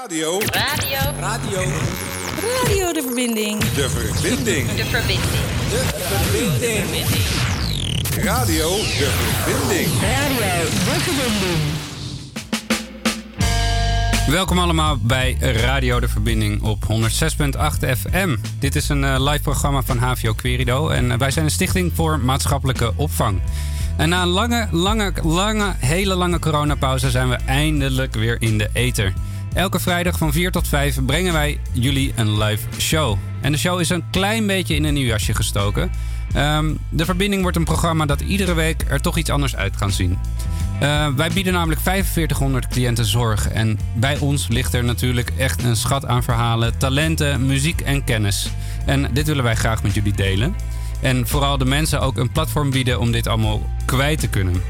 Radio. Radio. Radio. Radio de verbinding. De verbinding. De verbinding. De verbinding. Radio de verbinding. Radio de verbinding. Welkom allemaal bij Radio De Verbinding op 106.8 FM. Dit is een eh, live programma van HVO Querido en eh, wij zijn een stichting voor maatschappelijke opvang. En na een lange, lange, lange, hele lange coronapauze zijn we eindelijk weer in de ether. Elke vrijdag van 4 tot 5 brengen wij jullie een live show. En de show is een klein beetje in een nieuw jasje gestoken. Ehm, de verbinding wordt een programma dat iedere week er toch iets anders uit kan zien. Uh, wij bieden namelijk 4500 cliënten zorg. En bij ons ligt er natuurlijk echt een schat aan verhalen, talenten, muziek en kennis. En dit willen wij graag met jullie delen. En vooral de mensen ook een platform bieden om dit allemaal kwijt te kunnen.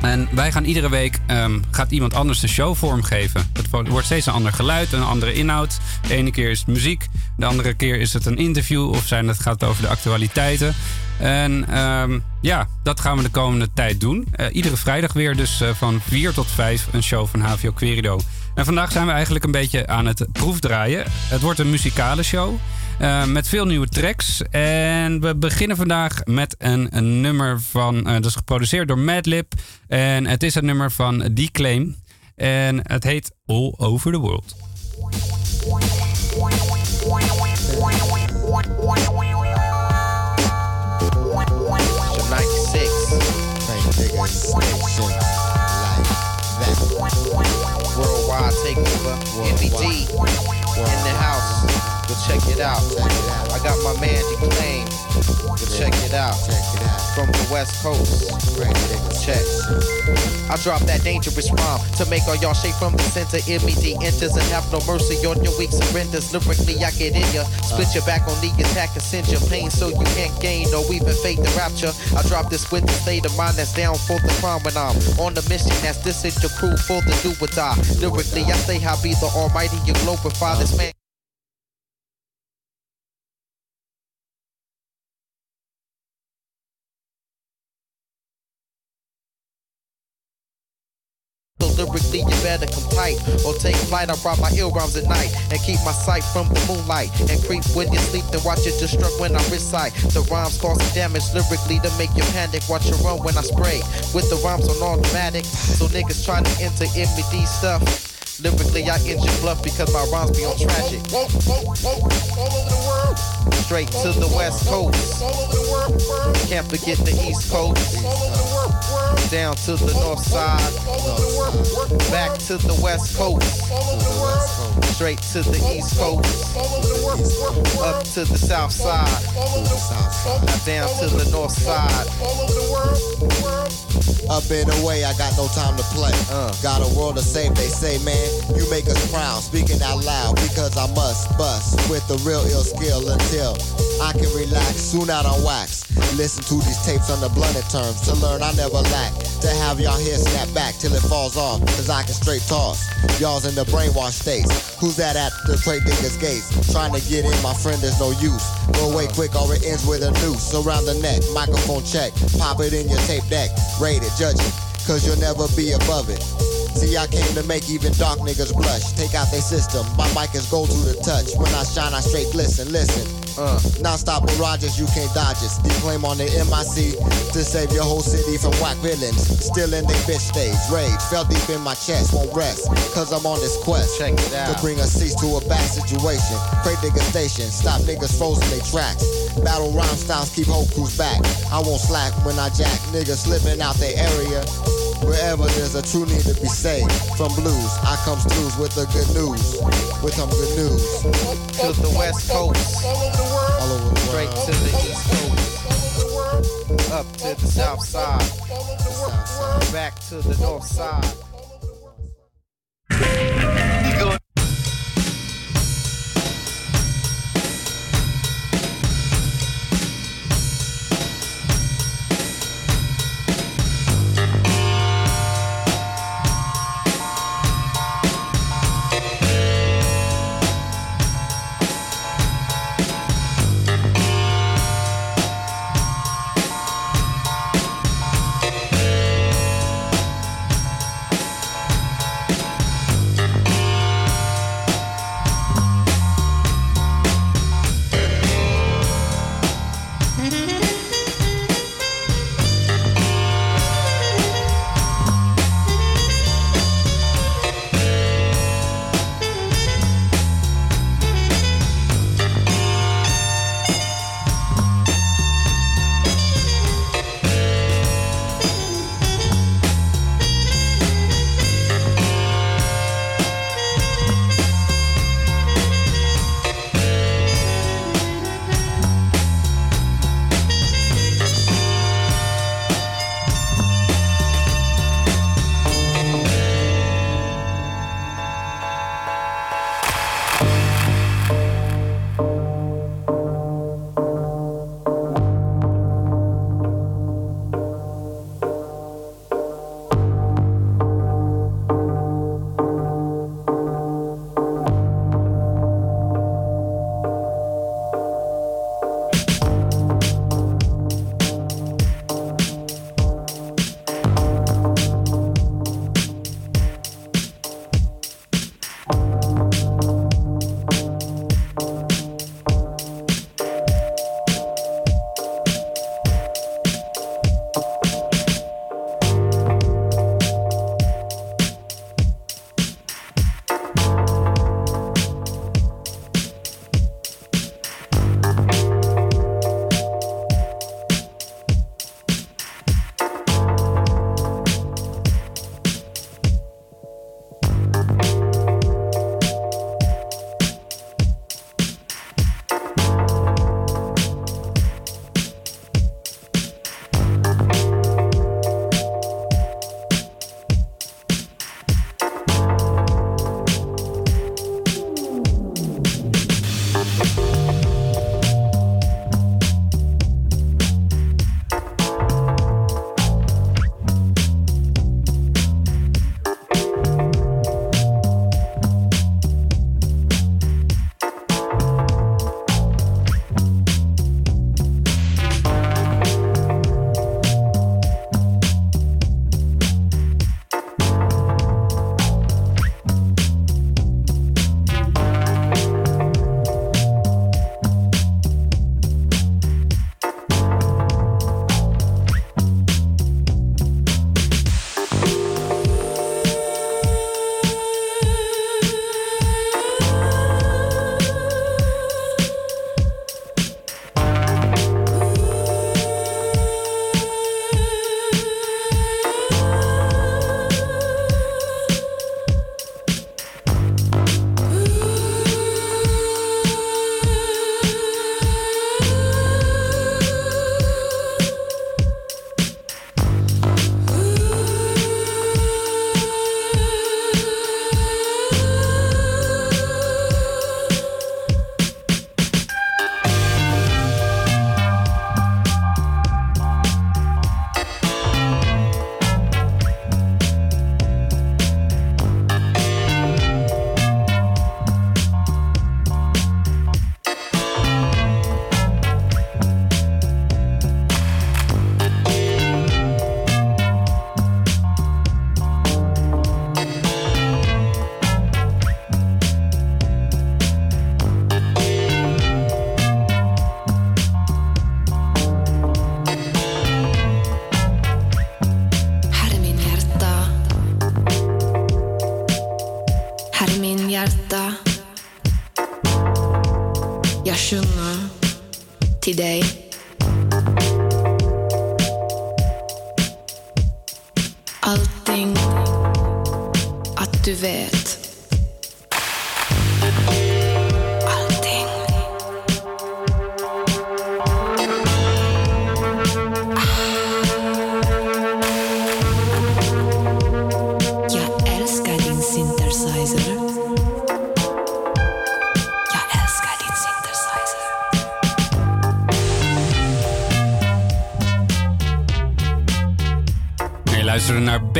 En wij gaan iedere week um, gaat iemand anders de show vormgeven. Het wordt steeds een ander geluid, een andere inhoud. De ene keer is het muziek, de andere keer is het een interview of zijn het gaat over de actualiteiten. En um, ja, dat gaan we de komende tijd doen. Uh, iedere vrijdag weer, dus uh, van 4 tot 5, een show van HVO Querido. En vandaag zijn we eigenlijk een beetje aan het proefdraaien. Het wordt een muzikale show. Uh, met veel nieuwe tracks. En we beginnen vandaag met een, nummer van. Uh, dat is geproduceerd door Madlib. En het is een nummer van Declaim. En het heet All Over the World. Takeover, MBD in the house. Go check it out. I got my man Declaime. Go check it out. From the West Coast. Check. I drop that dangerous rhyme to make all y'all shake from the center. MED enters and have no mercy on your weak surrenders. Lyrically, I get in ya. Split your back on the attack and send your pain so you can't gain or even fake the rapture. I drop this with the state of mind that's down for the crime when I'm on the mission. That's this is your crew for the do or die. Lyrically, I say how be the almighty, you glorify this man. Better tight or take flight. I brought my ill rhymes at night and keep my sight from the moonlight and creep when you sleep. Then watch it destruct when I recite. The rhymes cause damage lyrically to make you panic. Watch you run when I spray with the rhymes on automatic. So niggas trying to enter MD stuff. Lyrically, I injure bluff because my rhymes be on tragic. Straight to the west coast. Can't forget the east coast. Down to the north side. Back to the west coast. Straight to the east coast. Up to the south side. Now down to the north side. Up and away, I got no time to play. Uh. Got a world to save, they say, man. You make us proud, speaking out loud, because I must bust with the real ill skill until I can relax. Soon out on wax. Listen to these tapes on the blunted terms to learn I never lack. To have y'all here snap back till it falls off, cause I can straight toss. Y'all's in the brainwash states. Who's that at the crate digger's gates? Trying to get in, my friend, there's no use. Go away quick or it ends with a noose around the neck. Microphone check, pop it in your tape deck. Rate it, judge it, cause you'll never be above it. See, I came to make even dark niggas blush. Take out their system. My mic is gold to the touch. When I shine, I straight glisten. Listen. Uh. Non-stop mirages, you can't dodge it. Declaime on the MIC to save your whole city from whack villains. Still in their bitch stage. Rage fell deep in my chest, won't rest. Cause I'm on this quest. Check it out. To bring a cease to a bad situation. Crate digger station. Stop niggas frozen they tracks. Battle rhyme styles keep whole crews back. I won't slack when I jack niggas slipping out their area. Wherever there's a true need to be saved from blues, I comes through with the good news. With some good news. To the west coast. All over the world. Straight world. to the east coast. Up to the south side. Back to the north side.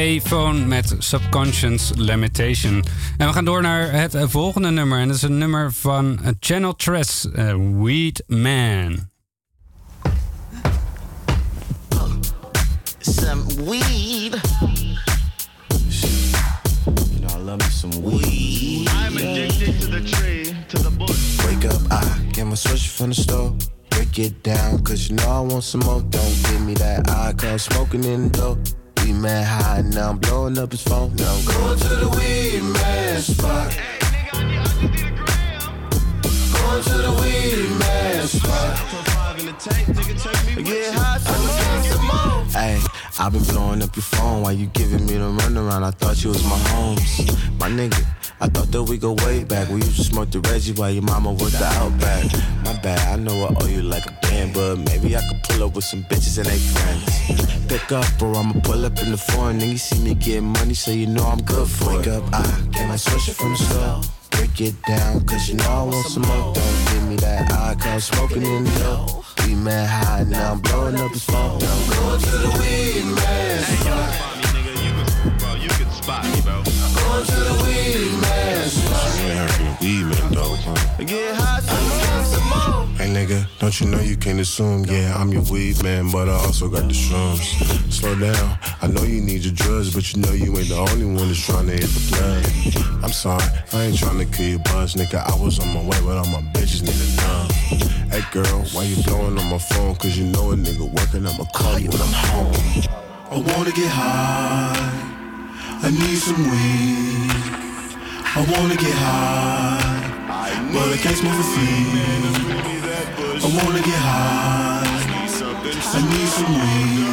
B-Phone met Subconscious Limitation. En we gaan door naar het eh, volgende nummer. En dat is een nummer van eh, Channel Tress, eh, Weed Man. some weed. You know, I love me some weed. I'm addicted to the tree, to the bush. Wake up, I get my switch from the store. Break it down, cause you know I want some more. Don't give me that eye, cause smoking in the door. We mad high, now I'm blowing up his phone. Now I'm going to the weed man spot. Going to the weed man spot. Get high, so some. Hey, I've been blowing up your phone while you giving me the runaround. I thought you was my homes, my nigga. I thought that we go way back. We used to smoke the Reggie while your mama worked the Outback. My bad, I know I owe you like a damn, but maybe I could pull up with some bitches and they friends. Pick up, or I'ma pull up in the foreign. Then you see me get money, so you know I'm good for it. Wake up, I get my switcher from the store. Break it down, cause you know I want some more. Don't give me that eye, cause smoking in the door. We mad high, now I'm blowing up his phone. Now I'm going to the weed man spot. Bro, you can spot me, bro. Going to the weed man. You ain't heard the weed man, though, huh? Get high, Hey, nigga, don't you know you can't assume? Yeah, I'm your weed man, but I also got the shrooms. Slow down, I know you need your drugs, but you know you ain't the only one that's trying to hit the plug. I'm sorry, I ain't trying to kill your buzz, nigga. I was on my way, but all my bitches need a numb. Hey, girl, why you blowing on my phone? Cause you know a nigga working, I'ma call you when I'm home. I wanna get high. I need some weed. I wanna get high, but I can't smoke for free. I wanna get high. I need some weed.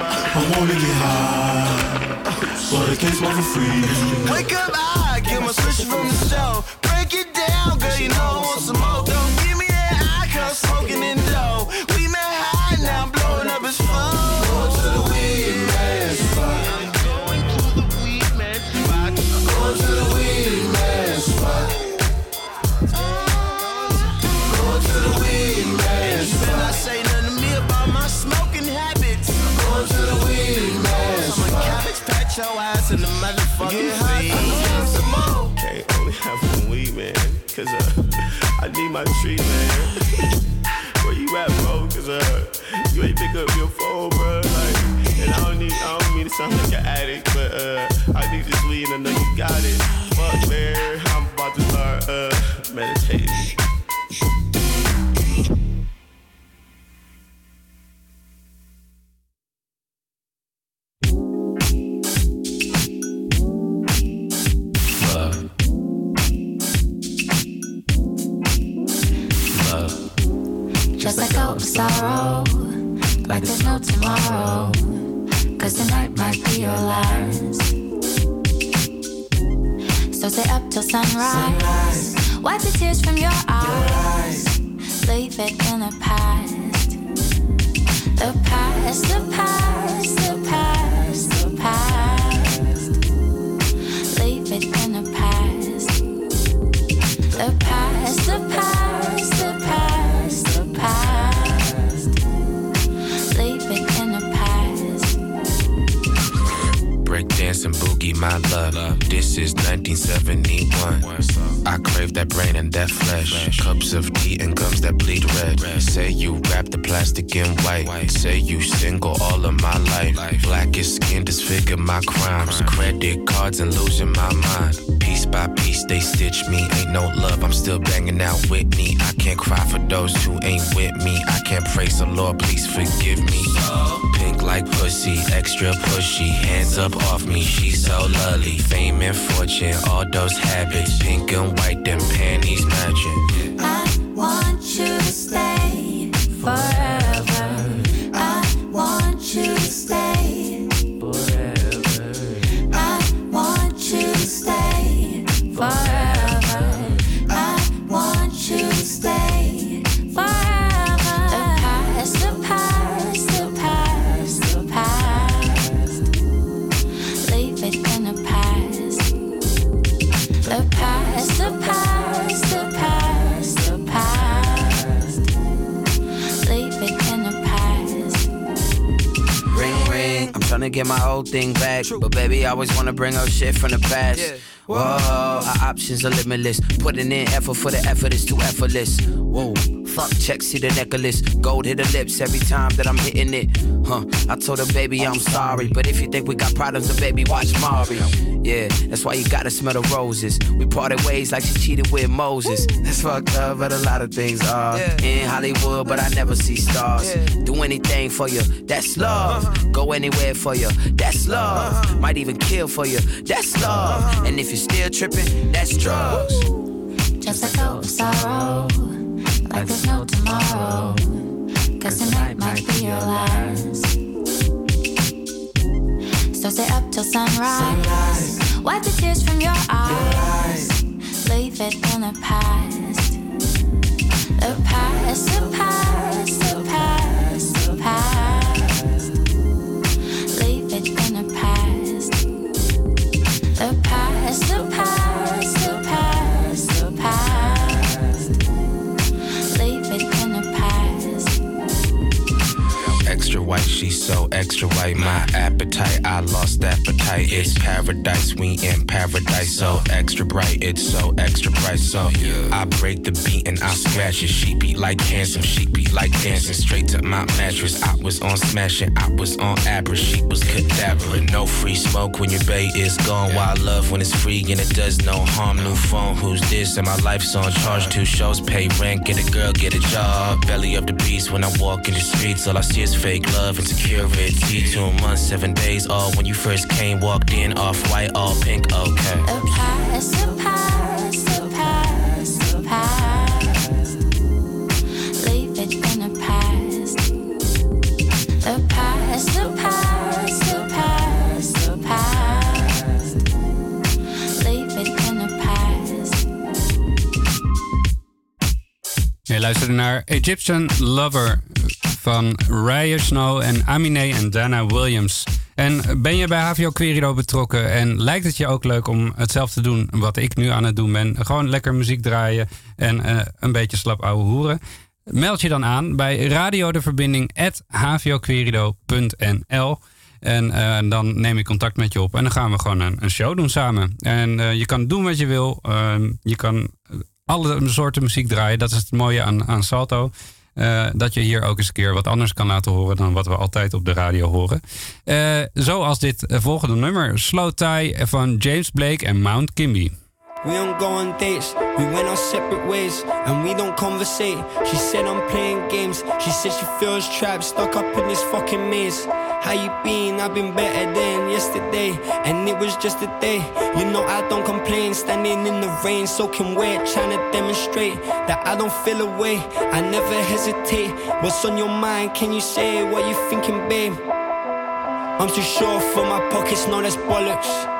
I wanna get high, but I can't smoke for free. Wake up, I get my switch from the show. Break it down, girl, you know I want some more. Don't give me that eye, cause smoking in patch your ass in the motherfucking more. Can't only have one weed, man. Cause uh, I need my treat, man. Where you at, bro? Cause uh, you ain't pick up your phone, bro. Like, and I don't need, I don't mean to sound like an addict, but uh, I need this weed and I know you got it. Fuck, man. I'm about to start uh, meditating. Cards and losing my mind. Piece by piece, they stitch me. Ain't no love, I'm still banging out Whitney. I can't cry for those who ain't with me. I can't praise the Lord, please forgive me. Pink like pussy, extra pushy. Hands up off me, she's so lovely. Fame and fortune, all those habits. Pink and white, them panties matching. I want past, get my old thing back. But baby, I always wanna bring up shit from the past. Yeah. Whoa, our options are limitless. Putting in effort for the effort is too effortless. Whoa, fuck check, see the necklace. Gold hit the lips every time that I'm hitting it. Huh, I told her, baby, I'm sorry. But if you think we got problems, then baby, watch Mari. Yeah, that's why you gotta smell the roses. We parted ways like she cheated with Moses. That's fucked up, but a lot of things are. In Hollywood, but I never see stars. Do anything for you, that's love. Uh-huh. Go anywhere for you, that's love. Uh-huh. Might even kill for you, that's love. Uh-huh. And if you're still tripping, that's drugs. Just let go of sorrow, like there's no tomorrow. Cause tonight might be your last. So stay up till sunrise. Wipe the tears from your eyes. Leave it in the past. The past, the past, Extra white, she's so extra white. My appetite, I lost appetite. It's paradise, we in paradise. So extra bright, it's so extra bright. So I break the beat and I scratch it. She beat like handsome, she beat like dancing. Straight to my mattress. I was on smashing, I was on average. She was cadaver. No free smoke when your bay is gone. Wild love when it's free and it does no harm. New phone, who's this? And my life's on charge. Two shows, pay rent, get a girl, get a job. Belly of the beast when I walk in the streets. All I see is fake love and security. Two months, seven days. All when you first came, walked in, off white, all pink. Okay. Je naar Egyptian Lover van Raya Snow en Amine en Dana Williams. En ben je bij HVO Querido betrokken en lijkt het je ook leuk om hetzelfde te doen wat ik nu aan het doen ben? Gewoon lekker muziek draaien en eh, een beetje slap ouwe hoeren. Meld je dan aan bij Radio de Verbinding en eh, dan neem ik contact met je op en dan gaan we gewoon een, een show doen samen. En eh, je kan doen wat je wil. Ehm, je kan alle soorten muziek draaien. Dat is het mooie aan, aan Salto. Eh, dat je hier ook eens een keer wat anders kan laten horen dan wat we altijd op de radio horen. Eh, zoals dit eh, volgende nummer, Slow Tie van James Blake en Mount Kimby. We don't go on dates, we went our separate ways, and we don't conversate. She said I'm playing games, she said she feels trapped, stuck up in this fucking maze. How you been? I've been better than yesterday, and it was just a day. You know I don't complain, standing in the rain, soaking wet, trying to demonstrate that I don't feel away. I never hesitate. What's on your mind? Can you say what you thinking, babe? I'm too sure for my pockets, no, that's bollocks.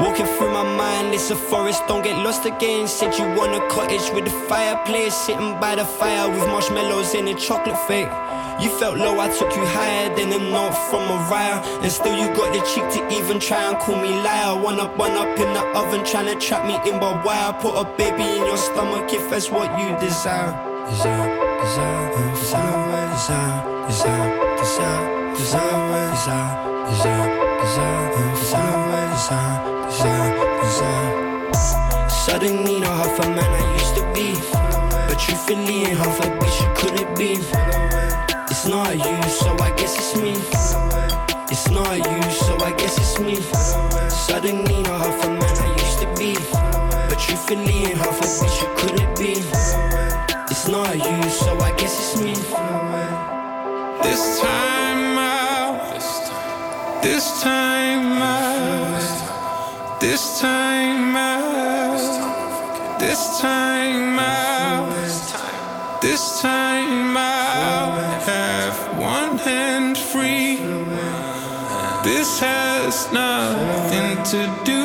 Walking through my mind, it's a forest, don't get lost again. Said you want a cottage with a fireplace, sitting by the fire with marshmallows in a chocolate fake. You felt low, I took you higher than a note from Mariah. And still you got the cheek to even try and call me liar. One up, one up in the oven, trying to trap me in, why? I put a baby in your stomach if that's what you desire, desire, desire, desire, desire, desire, desire, desire, desire, desire, desire desire, desire. Suddenly, not half a man I used to be. But truthfully, ain't half a bitch you couldn't be. It's not you, so I guess it's me. It's not you, so I guess it's me. Suddenly, not half a man I used to be. But truthfully, ain't half a bitch you couldn't be. It's not you, so I guess it's me. This time out. This time out. This time out. This time out. This time I'll have one hand free. This has nothing to do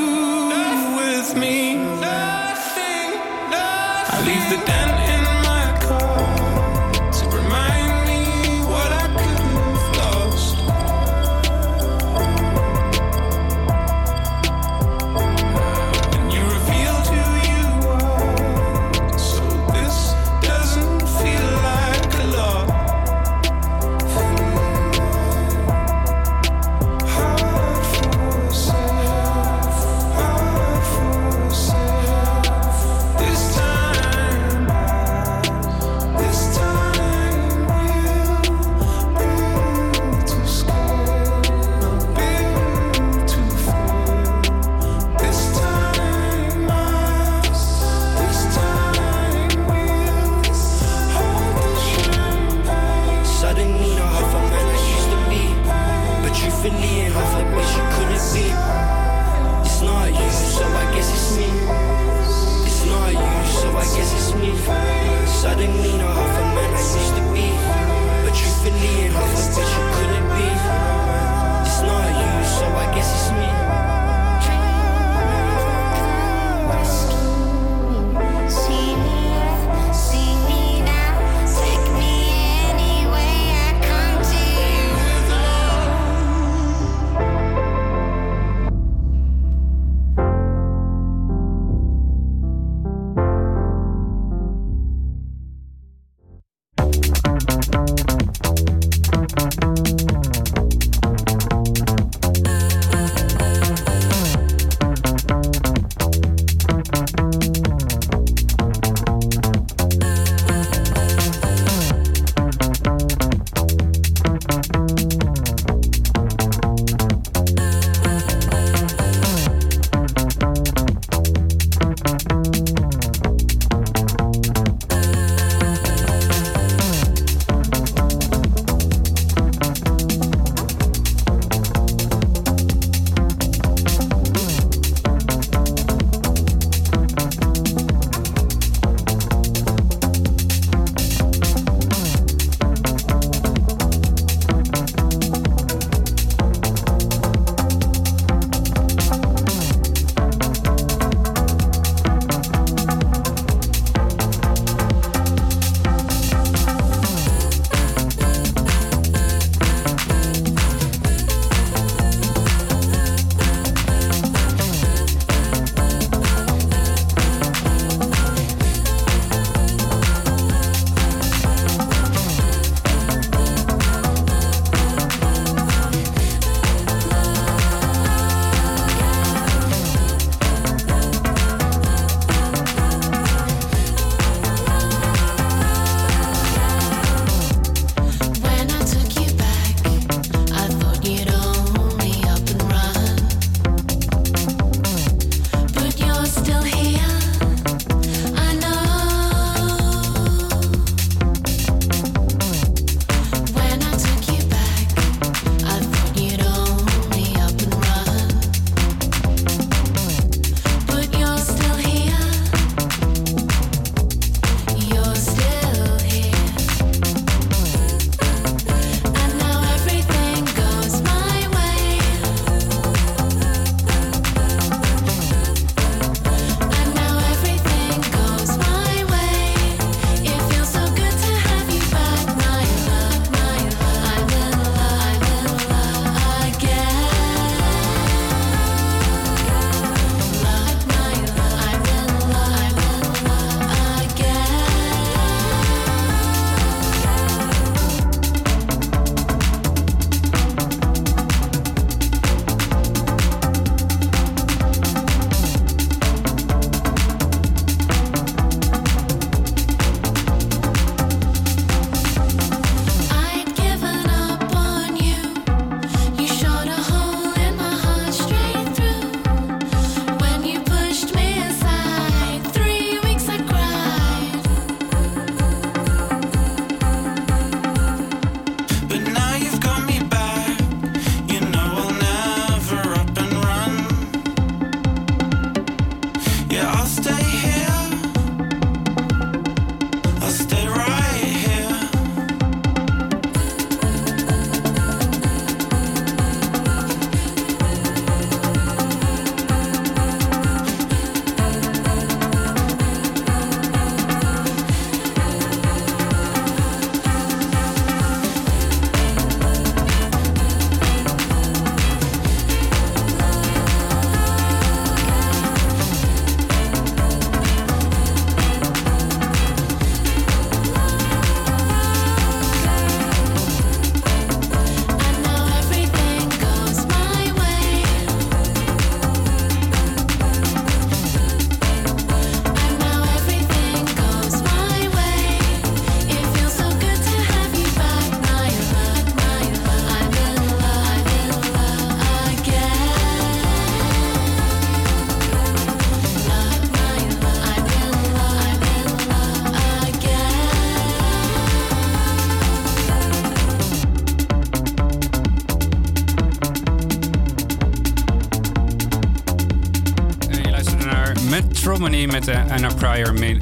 met de Anna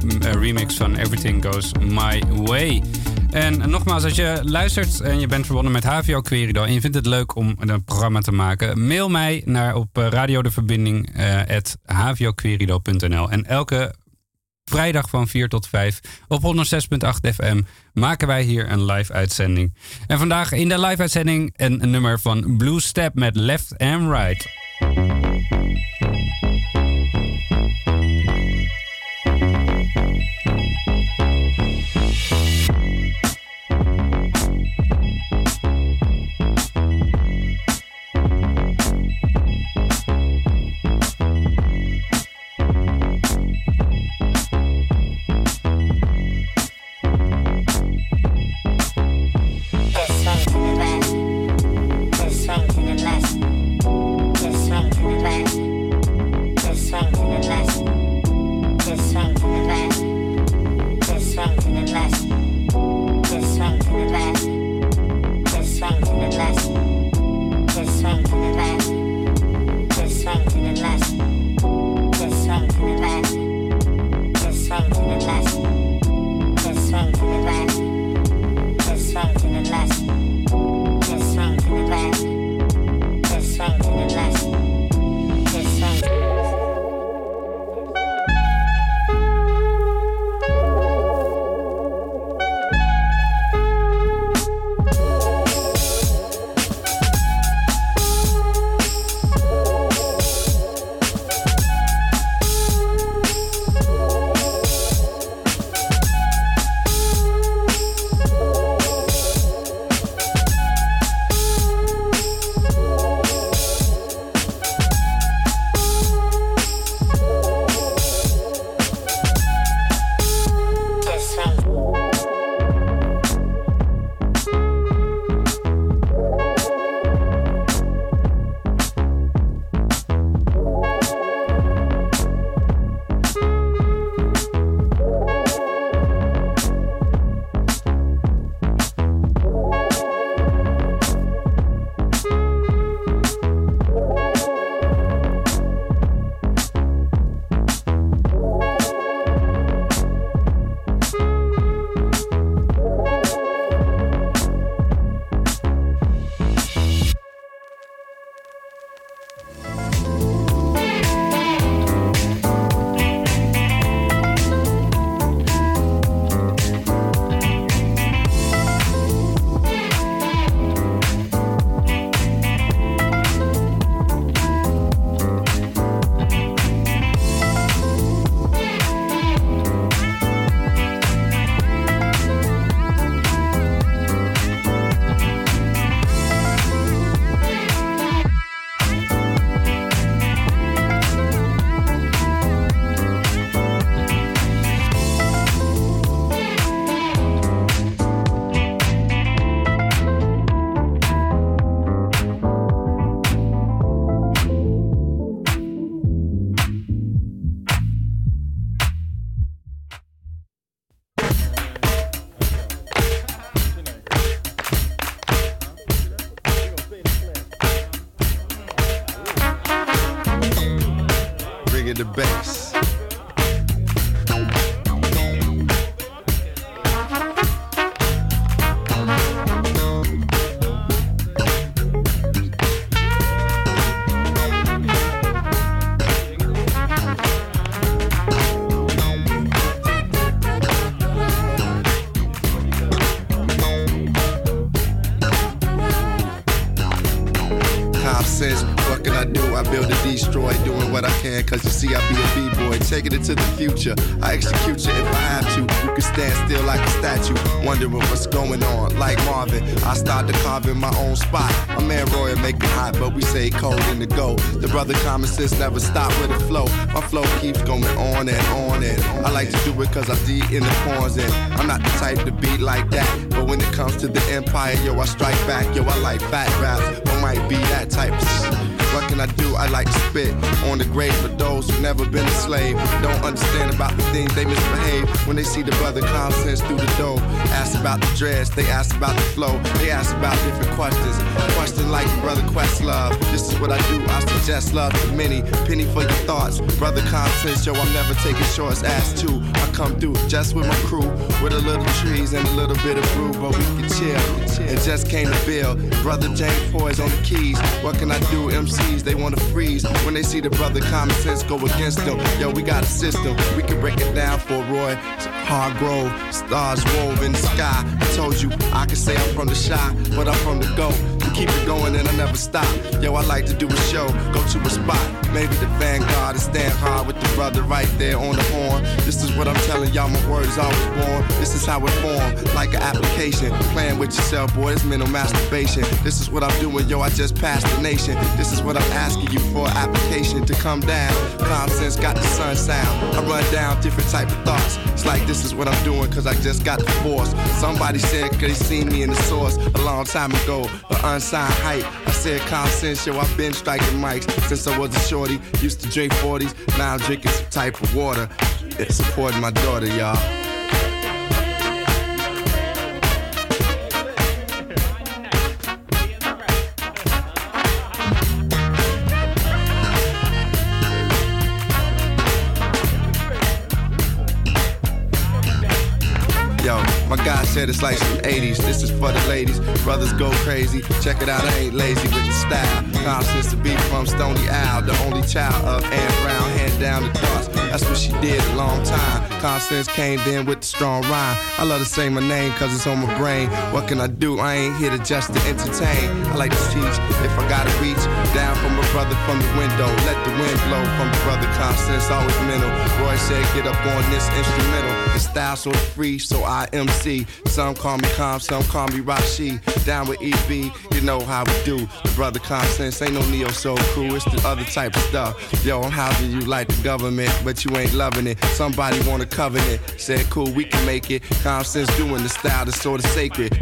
m- eh, remix van Everything Goes My Way. En nogmaals, als je luistert en je bent verbonden met HVO Querido en je vindt het leuk om een programma te maken, mail mij naar op eh, radio de verbinding eh. En elke vrijdag van 4 tot 5 op 106.8 FM maken wij hier een live uitzending. En vandaag in de live uitzending een nummer van Blue Step met Left and Right. Future. I execute you if I have to. You can stand still like a statue, wondering what's going on. Like Marvin, I started carving my own spot. My man Roy make it hot, but we say cold in the go. The brother common sense never stop with the flow. My flow keeps going on and on and on. I like to do it cause I D in the corners and I'm not the type to beat like that. But when it comes to the empire, yo, I strike back. Yo, I like fat raps, or might be that type of can I do? I like to spit on the grave for those who never been a slave. Don't understand about the things they misbehave when they see the brother common sense through the door. Ask about the dress, they ask about the flow, they ask about different questions. Question like brother Questlove. This is what I do. I suggest love to many. Penny for your thoughts. Brother sense, yo, I'm never taking shorts. Ass two. I come through just with my crew, with a little trees and a little bit of brew, but we can chill. It just came to feel. Brother James Poyser on the keys. What can I do? MCs, they wanna freeze when they see the brother common sense go against them. Yo, we got a system. We can break it down for Roy. Hargrove, stars wove in the sky. I told you I can say I'm from the Chi, but I'm from the go. Keep it going and I never stop. Yo, I like to do a show, go to a spot. Maybe the vanguard and stand hard with the brother right there on the horn. This is what I'm telling y'all, my word is always born. This is how it formed, like an application. Playing with yourself, boy, it's mental masturbation. This is what I'm doing, yo, I just passed the nation. This is what I'm asking you for application to come down. Common sense got the sun sound. I run down different type of thoughts. It's like this is what I'm doing, cause I just got the force. Somebody said they seen me in the source a long time ago, but unsigned hype. I said yo, I've been striking mics since I was a shorty. Used to drink 40s, now I'm drinking some type of water. It's supporting my daughter, y'all. My guy said it's like some 80s. This is for the ladies. Brothers go crazy. Check it out, I ain't lazy with the style. Constance to be from Stony Owl, the only child of Anne Brown, hand down the cross. That's what she did a long time. Constance came in with the strong rhyme. I love to say my name cause it's on my brain. What can I do? I ain't here to just to entertain. I like to teach if I gotta reach down from a brother from the window. Let the wind blow from the brother Constance, always mental. Roy said, get up on this instrumental. The style so free, so I MC. Some call me Calm, some call me Rashi. Down with EB, you know how we do. The brother Constance ain't no neo soul crew, it's the other type of stuff. Yo, I'm housing you like the government, but you ain't loving it. Somebody want a covenant. Said, cool, we can make it. Constance doing the style that's sort of sacred.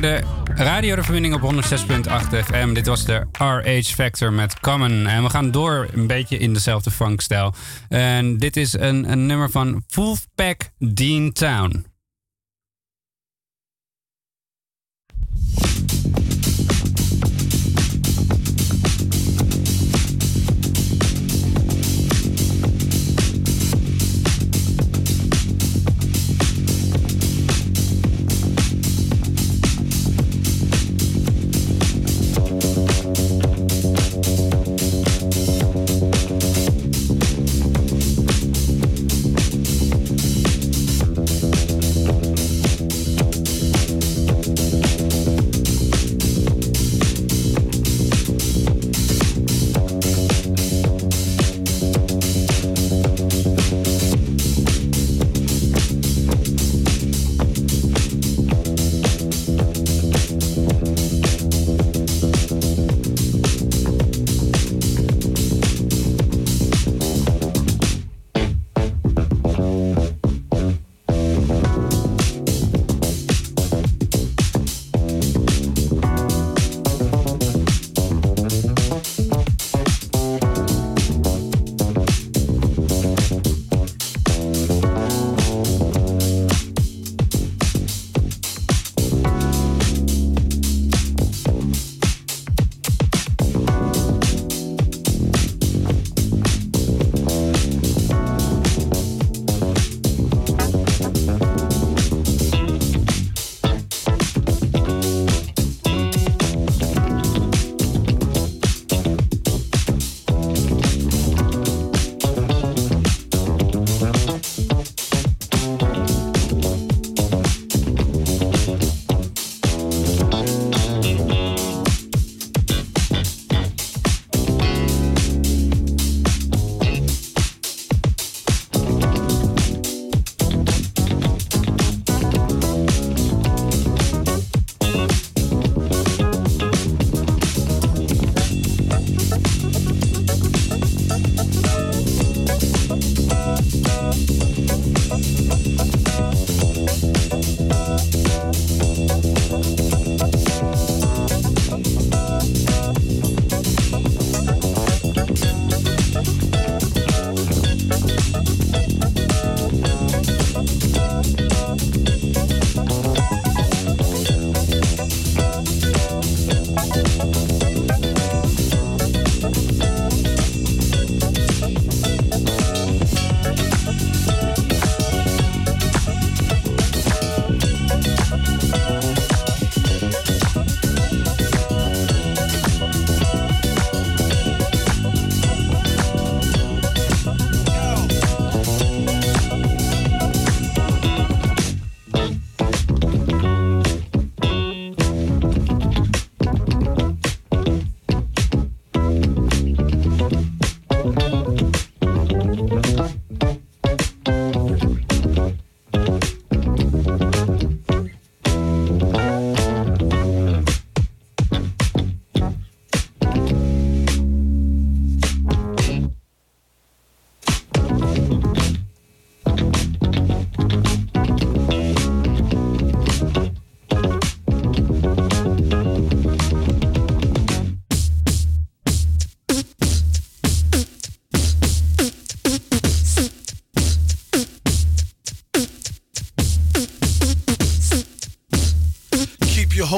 Naar de radio op 106.8 FM. Dit was de RH Factor met Common. En we gaan door een beetje in dezelfde funkstijl. En dit is een, een nummer van Wolfpack Dean Town.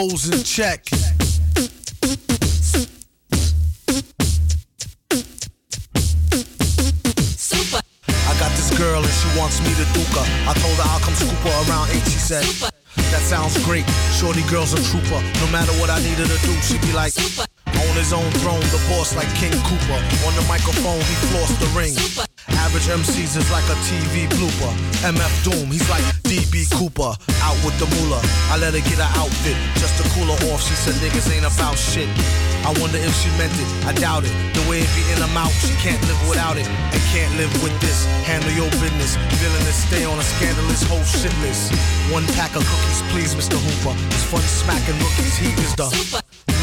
Your hoes in check. I got this girl and she wants me to duke her. I told her I'll come scoop her around 8, she said. That sounds great. Shorty girl's a trooper. No matter what I needed to do, she'd be like, on his own throne, the boss like King Cooper. On the microphone, he flossed the ring. Average MCs is like a TV blooper. MF Doom, he's like DB Cooper. Out with the moolah. I let her get her outfit just to cool her off. She said niggas ain't about shit. I wonder if she meant it. I doubt it. The way it be in her mouth, she can't live without it. And can't live with this. Handle your business. Villainous, stay on a scandalous whole shit list. One pack of cookies, please, Mr. Hooper. It's fun smacking rookies. He is the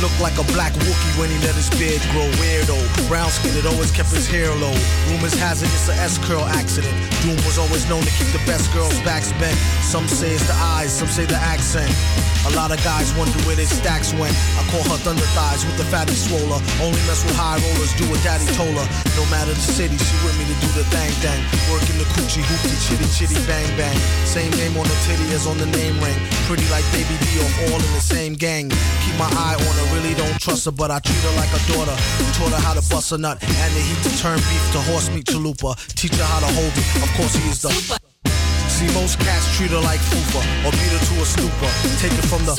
look like a black Wookie when he let his beard grow. Weirdo, brown skin, it always kept his hair low. Rumors has it it's a S curl accident. Doom was always known to keep the best girls' backs bent. Some say it's the eyes, some say the accent. A lot of guys wonder where their stacks went. I call her thunder thighs with the fatty swoller. Only mess with high rollers, do what daddy told her. No matter the city, she with me to do the thang thang. Working the coochie hoopty chitty chitty bang bang. Same name on the titty as on the name ring. Pretty like baby D all in the same gang. Keep my eye on her, really don't trust her, but I treat her like a daughter. Taught her how to bust a nut and the heat to turn beef to horse meat chalupa. Teach her how to hold it. Of course he is the. See, most cats treat her like fufa or beat her to a stupor. Take it from the.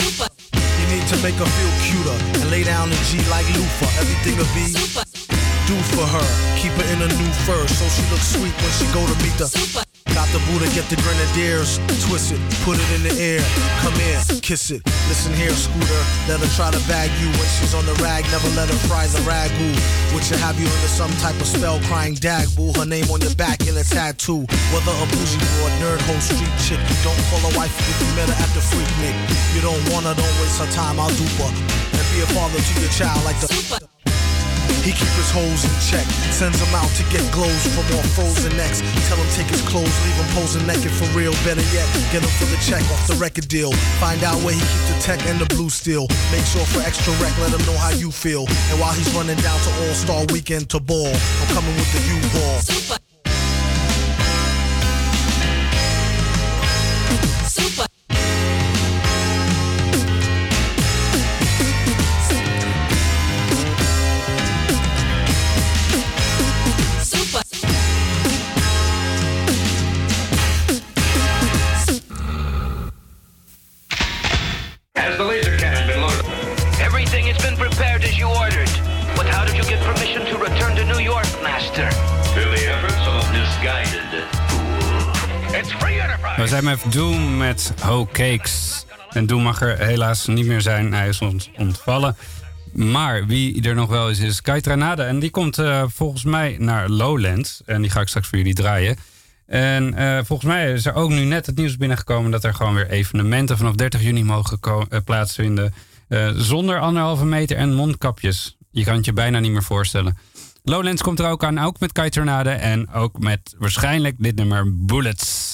You need to make her feel cuter and lay down the G like loofah. Everything will be do for her. Keep her in a new fur so she looks sweet when she go to meet the. Got the Buddha, get the grenadiers, twist it, put it in the air. Come here, kiss it. Listen here, Scooter. Let her try to bag you when she's on the rag. Never let her fry the ragu. Which should have you into some type of spell crying dag boo. Her name on your back in a tattoo. Whether a bougie or a nerd hoe street chick. you Don't call her wife if you met her at the freak nick. You don't want her, don't waste her time, I'll dupe her. And be a father to your child like the. He keep his hoes in check, sends them out to get glows from all frozen necks. Tell him take his clothes, leave him posing naked for real. Better yet, get him for the check off the record deal. Find out where he keep the tech and the blue steel. Make sure for extra rec, let him know how you feel. And while he's running down to All Star Weekend to ball, I'm coming with the U-Ball. Met Doom met Ho Cakes. En Doom mag er helaas niet meer zijn. Hij is ons ontvallen. Maar wie er nog wel is, is Kai Tranade. En die komt eh, volgens mij naar Lowlands. En die ga ik straks voor jullie draaien. En eh, volgens mij is er ook nu net het nieuws binnengekomen... dat er gewoon weer evenementen vanaf 30 juni mogen eh, plaatsvinden. zonder anderhalve meter en mondkapjes. Je kan het je bijna niet meer voorstellen. Lowlands komt er ook aan, ook met Kai Tornade. En ook met waarschijnlijk dit nummer Bullets.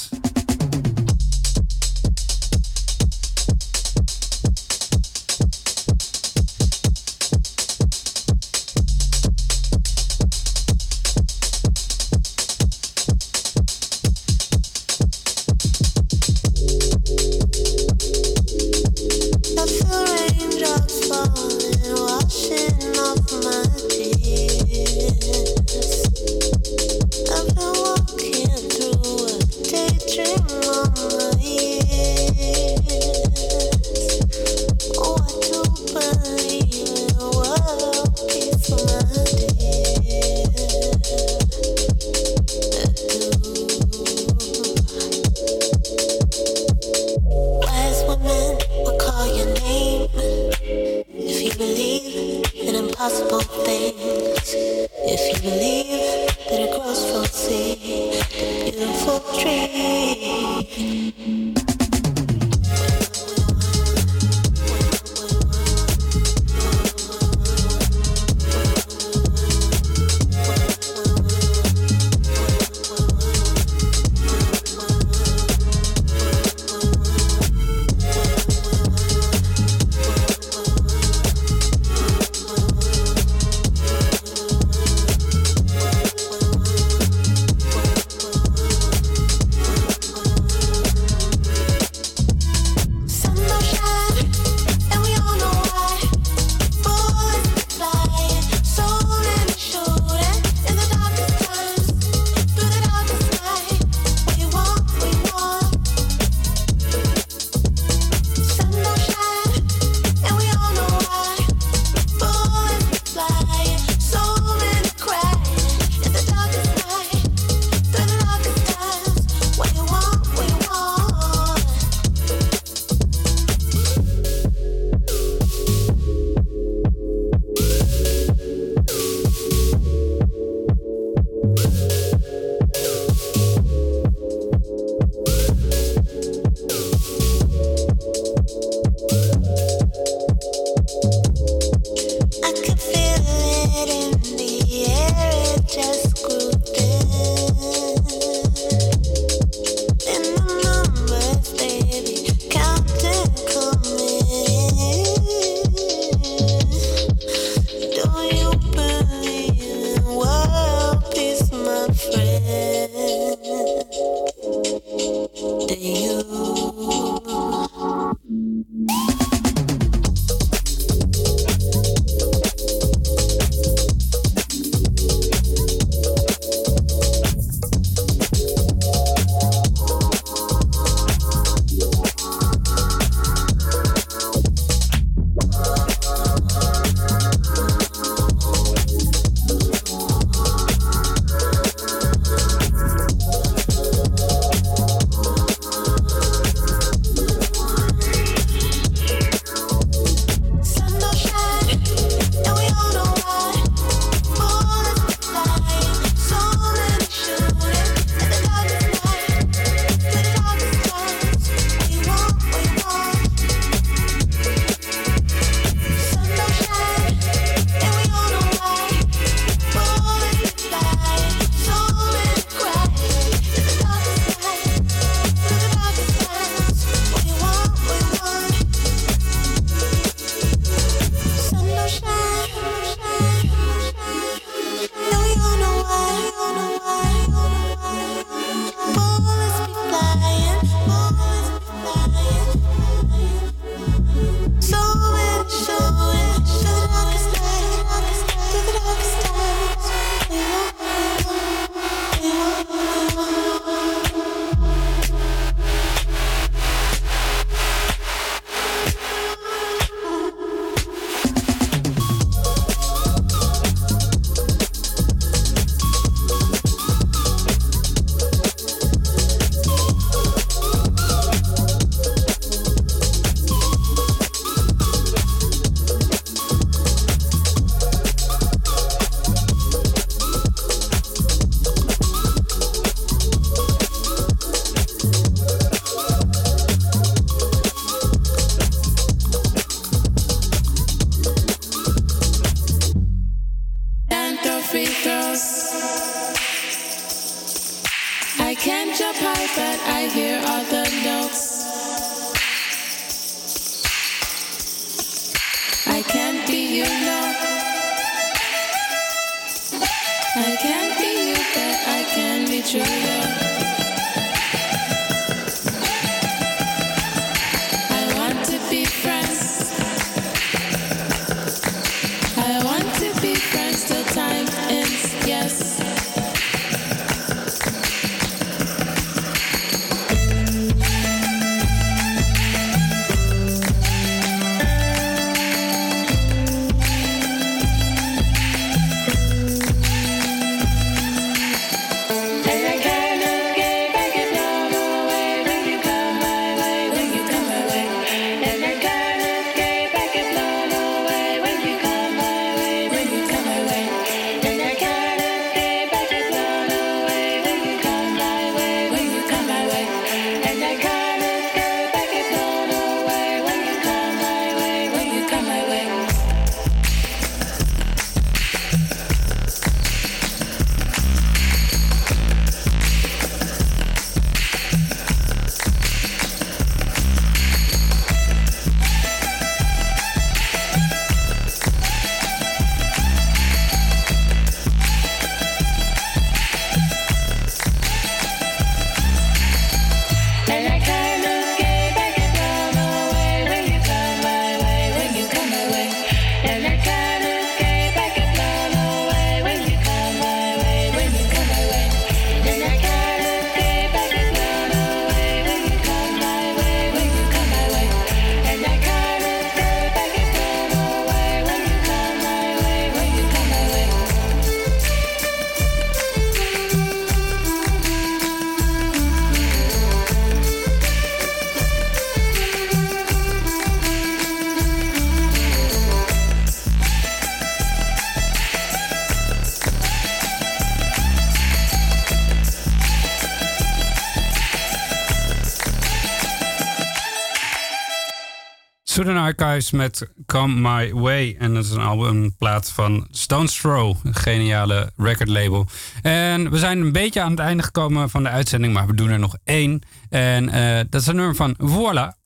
Student Archives met Come My Way. En dat is een albumplaat van Stone's Throw, een geniale recordlabel. En we zijn een beetje aan het einde gekomen van de uitzending, maar we doen er nog één. En eh, dat is een nummer van Voila.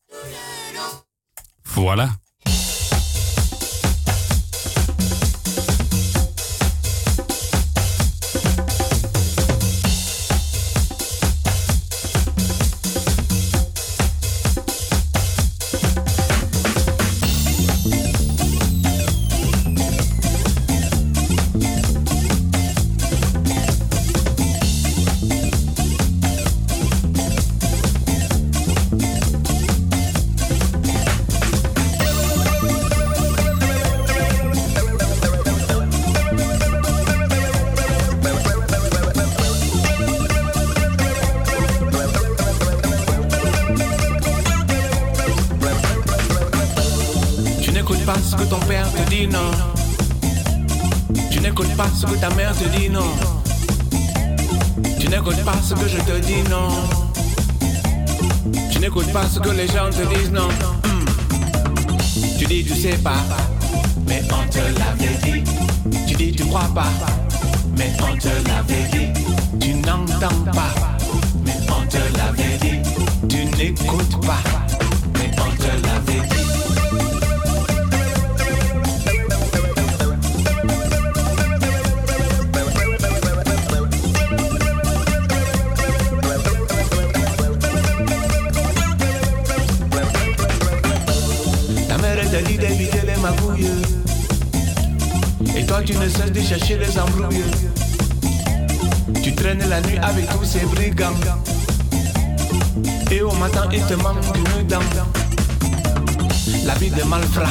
Voila. Mais on te l'avait dit. Tu dis, tu crois pas, mais on te l'avait dit. T'a dit d'éviter les magouilles. Et toi tu ne cesses de chercher les embrouilles. Tu traînes la nuit avec tous ces brigands. Et au matin il te manque une dent La vie de malfrat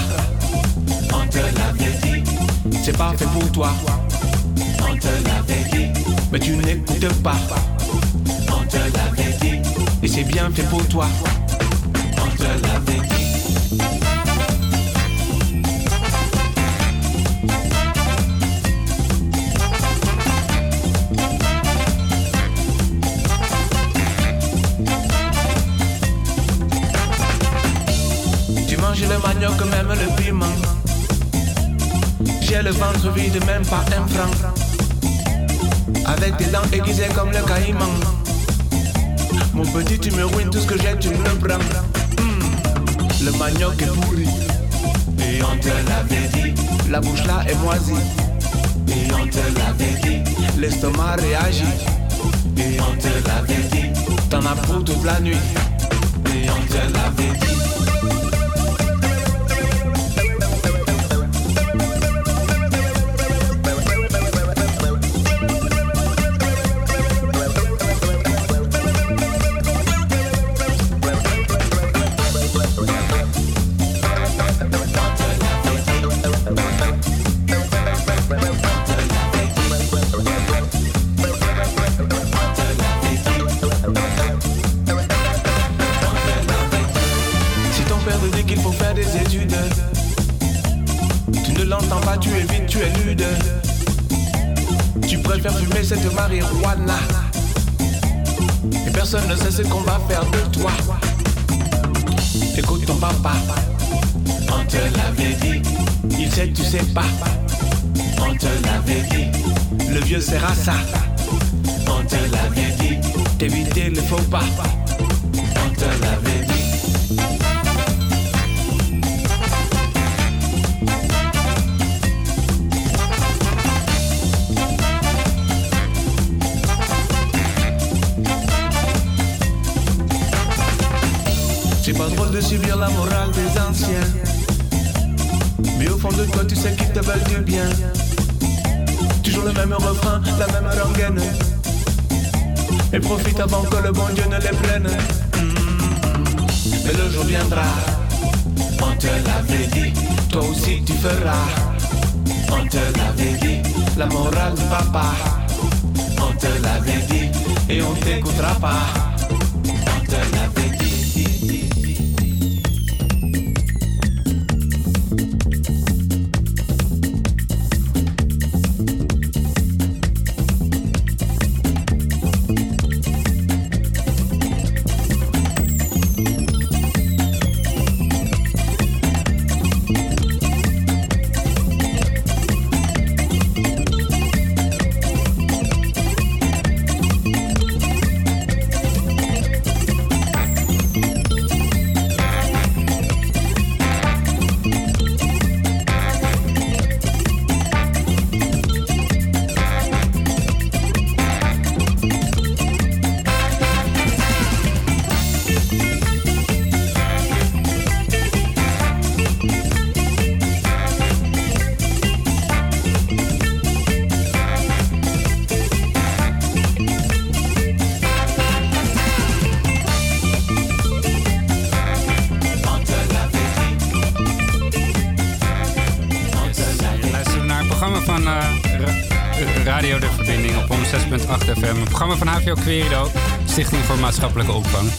On te l'avait dit C'est pas fait pour toi. On te l'avait dit Mais tu n'écoutes pas. On te l'avait dit Et c'est bien fait pour toi. On te l'avait dit manioc, même le piment. J'ai le ventre vide, même pas un franc. Avec tes dents aiguisées comme le caïman. Mon petit, tu me ruines tout ce que j'ai, tu me le prends. Hmm, Le manioc est pourri. Et on te l'avait dit. La bouche là est moisie. Et on te l'avait dit. L'estomac réagit. Et on te l'avait dit. T'en as pour toute la nuit. Et on te l'avait dit. Tu ne l'entends pas, tu es vite, tu es nude. Tu préfères fumer cette marijuana. Et personne ne sait ce qu'on va faire de toi. Écoute ton papa, on te l'avait dit. Il sait, tu sais pas. On te l'avait dit. Le vieux sera ça. On te l'avait dit. T'éviter le faux pas. On te l'avait dit. De subir la morale des anciens. Mais au fond de toi, tu sais qu'ils te veulent du bien. Toujours le même refrain, la même rengaine. Et profite avant que le bon Dieu ne les prenne. Mais le jour viendra, on te l'avait dit. Toi aussi tu feras. On te l'avait dit, la morale du papa. On te l'avait dit, et on t'écoutera pas. HVO Querido, Stichting voor Maatschappelijke Opvang.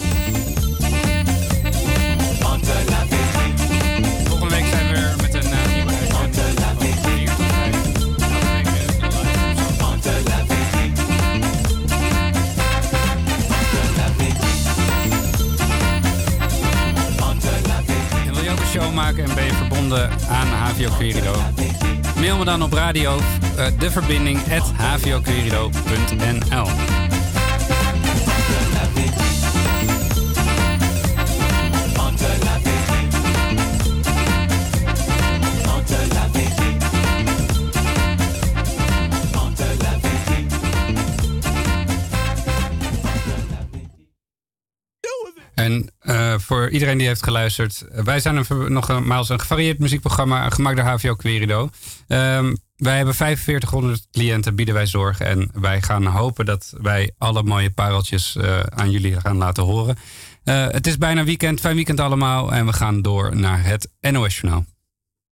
Volgende week zijn we weer met een uh, nieuwe. En wil je ook een show maken en ben je verbonden aan HVO Querido? Mail me dan op radio uh, deverbinding at iedereen die heeft geluisterd, wij zijn een, nogmaals een gevarieerd muziekprogramma gemaakt door HVO Querido. Um, wij hebben 4500 cliënten, bieden wij zorg. En wij gaan hopen dat wij alle mooie pareltjes uh, aan jullie gaan laten horen. Uh, het is bijna weekend, fijn weekend allemaal. En we gaan door naar het NOS Journaal.